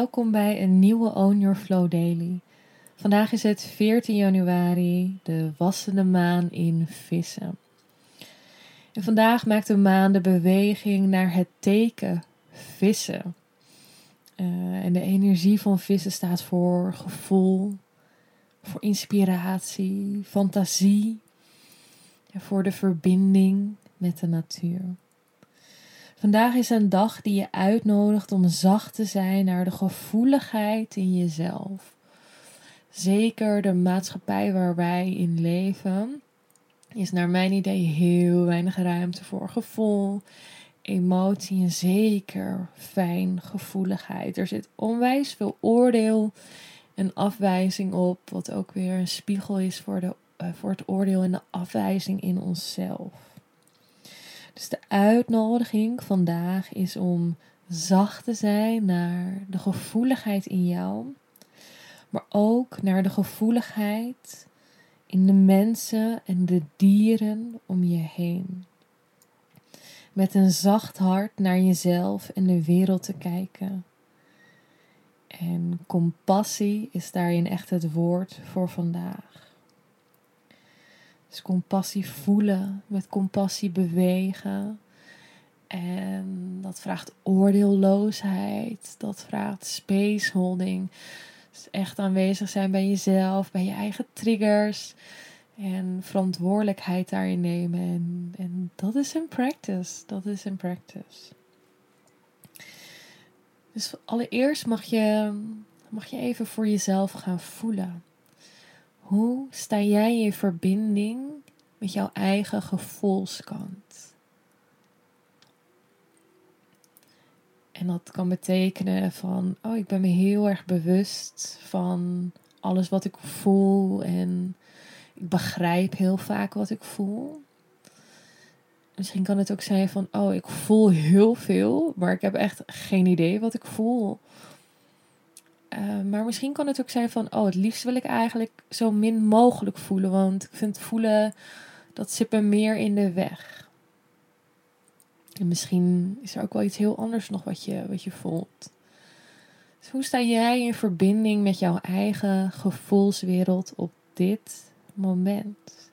Welkom bij een nieuwe Own Your Flow Daily. Vandaag is het 14 januari, de wassende maan in vissen. En vandaag maakt de maan de beweging naar het teken vissen. Uh, en de energie van vissen staat voor gevoel, voor inspiratie, fantasie en voor de verbinding met de natuur. Vandaag is een dag die je uitnodigt om zacht te zijn naar de gevoeligheid in jezelf. Zeker de maatschappij waar wij in leven is naar mijn idee heel weinig ruimte voor gevoel, emotie en zeker fijn gevoeligheid. Er zit onwijs veel oordeel en afwijzing op, wat ook weer een spiegel is voor, de, uh, voor het oordeel en de afwijzing in onszelf. Dus de uitnodiging vandaag is om zacht te zijn naar de gevoeligheid in jou, maar ook naar de gevoeligheid in de mensen en de dieren om je heen. Met een zacht hart naar jezelf en de wereld te kijken. En compassie is daarin echt het woord voor vandaag. Dus compassie voelen, met compassie bewegen. En dat vraagt oordeelloosheid, dat vraagt spaceholding. Dus echt aanwezig zijn bij jezelf, bij je eigen triggers. En verantwoordelijkheid daarin nemen. En, en dat is een practice. Dat is een practice. Dus allereerst mag je, mag je even voor jezelf gaan voelen. Hoe sta jij in verbinding met jouw eigen gevoelskant? En dat kan betekenen van, oh, ik ben me heel erg bewust van alles wat ik voel en ik begrijp heel vaak wat ik voel. Misschien kan het ook zijn van, oh, ik voel heel veel, maar ik heb echt geen idee wat ik voel. Uh, maar misschien kan het ook zijn van, oh, het liefst wil ik eigenlijk zo min mogelijk voelen, want ik vind voelen, dat zit me meer in de weg. En misschien is er ook wel iets heel anders nog wat je, wat je voelt. Dus hoe sta jij in verbinding met jouw eigen gevoelswereld op dit moment?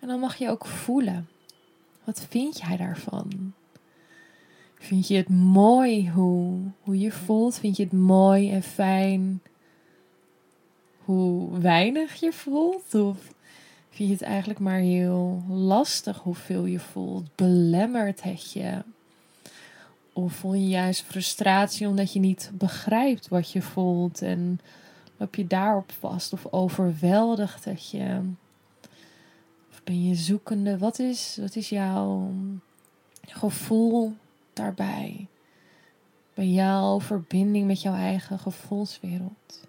En dan mag je ook voelen. Wat vind jij daarvan? Vind je het mooi hoe, hoe je voelt? Vind je het mooi en fijn hoe weinig je voelt? Of vind je het eigenlijk maar heel lastig hoeveel je voelt? Belemmert het je? Of voel je juist frustratie omdat je niet begrijpt wat je voelt en loop je daarop vast of overweldigt het je? Ben je zoekende? Wat is, wat is jouw gevoel daarbij? Bij jouw verbinding met jouw eigen gevoelswereld?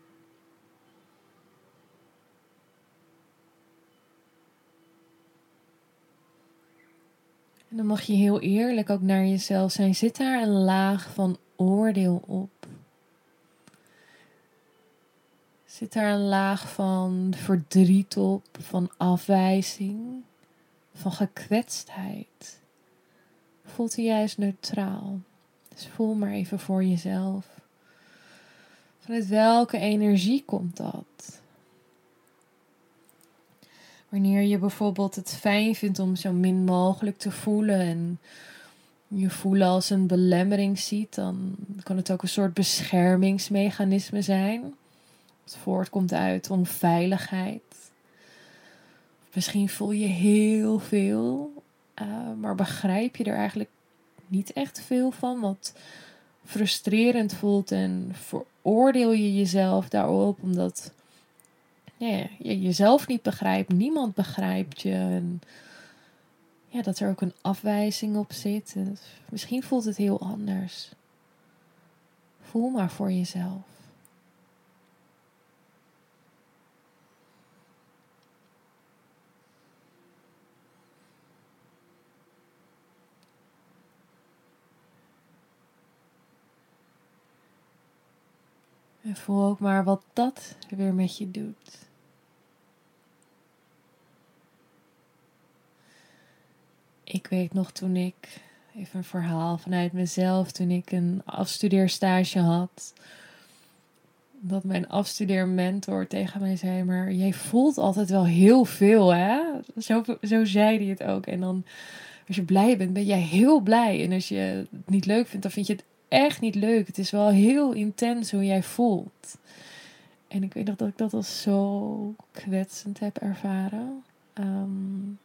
En dan mag je heel eerlijk ook naar jezelf zijn. Zit daar een laag van oordeel op? Zit daar een laag van verdriet op, van afwijzing, van gekwetstheid? Voelt hij juist neutraal? Dus voel maar even voor jezelf. Vanuit welke energie komt dat? Wanneer je bijvoorbeeld het fijn vindt om zo min mogelijk te voelen en je voelen als een belemmering ziet, dan kan het ook een soort beschermingsmechanisme zijn. Het voortkomt uit onveiligheid. Misschien voel je heel veel, uh, maar begrijp je er eigenlijk niet echt veel van, wat frustrerend voelt en veroordeel je jezelf daarop omdat ja, je jezelf niet begrijpt, niemand begrijpt je. En ja, dat er ook een afwijzing op zit. Misschien voelt het heel anders. Voel maar voor jezelf. En voel ook maar wat dat weer met je doet. Ik weet nog toen ik, even een verhaal vanuit mezelf, toen ik een afstudeerstage had, dat mijn afstudeermentor tegen mij zei, maar jij voelt altijd wel heel veel, hè? Zo, zo zei hij het ook. En dan, als je blij bent, ben jij heel blij. En als je het niet leuk vindt, dan vind je het echt niet leuk. Het is wel heel intens hoe jij voelt. En ik weet nog dat ik dat als zo kwetsend heb ervaren. Um,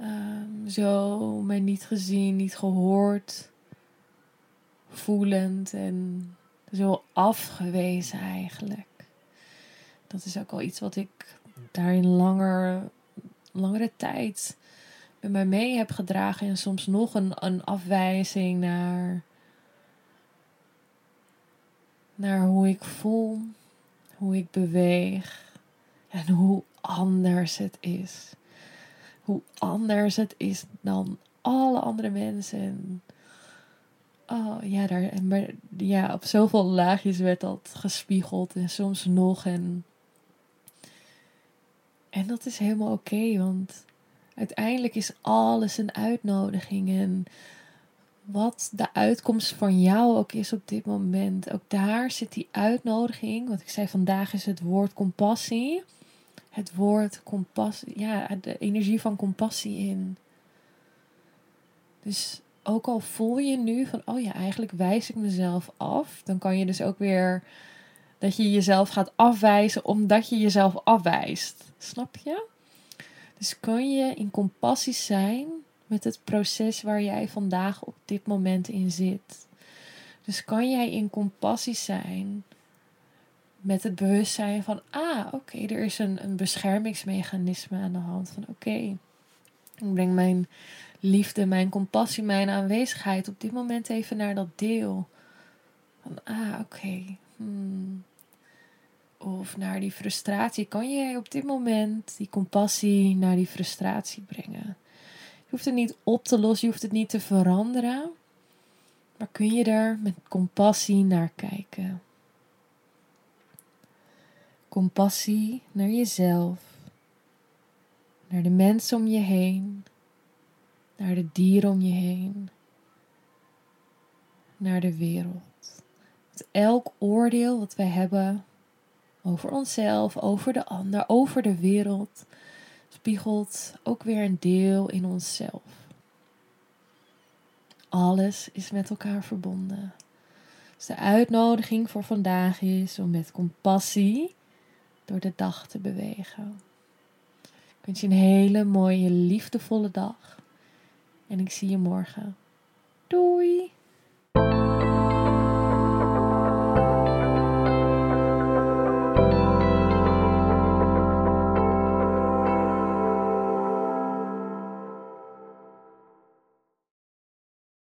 um, zo mij niet gezien, niet gehoord, voelend en zo afgewezen eigenlijk. Dat is ook al iets wat ik daarin langer, langere tijd mij mee heb gedragen. En soms nog een, een afwijzing naar, naar hoe ik voel, hoe ik beweeg en hoe anders het is. Hoe anders het is dan alle andere mensen. Oh ja, daar, maar, ja, op zoveel laagjes werd dat gespiegeld en soms nog. En, en dat is helemaal oké, want Uiteindelijk is alles een uitnodiging. En wat de uitkomst van jou ook is op dit moment, ook daar zit die uitnodiging. Want ik zei vandaag is het woord compassie. Het woord compassie, ja, de energie van compassie in. Dus ook al voel je nu van, oh ja, eigenlijk wijs ik mezelf af, dan kan je dus ook weer dat je jezelf gaat afwijzen omdat je jezelf afwijst. Snap je? Dus kun je in compassie zijn met het proces waar jij vandaag op dit moment in zit. Dus kan jij in compassie zijn met het bewustzijn van, ah, oké, er is een, een beschermingsmechanisme aan de hand van, oké, ik breng mijn liefde, mijn compassie, mijn aanwezigheid op dit moment even naar dat deel. Van, ah, oké, hmm of naar die frustratie, kan jij op dit moment die compassie naar die frustratie brengen. Je hoeft het niet op te lossen, je hoeft het niet te veranderen, maar kun je daar met compassie naar kijken. Compassie naar jezelf, naar de mensen om je heen, naar de dieren om je heen, naar de wereld. Elk oordeel wat wij hebben over onszelf, over de ander, over de wereld, spiegelt ook weer een deel in onszelf. Alles is met elkaar verbonden. Dus de uitnodiging voor vandaag is om met compassie door de dag te bewegen. Ik wens je een hele mooie, liefdevolle dag. En ik zie je morgen. Doei!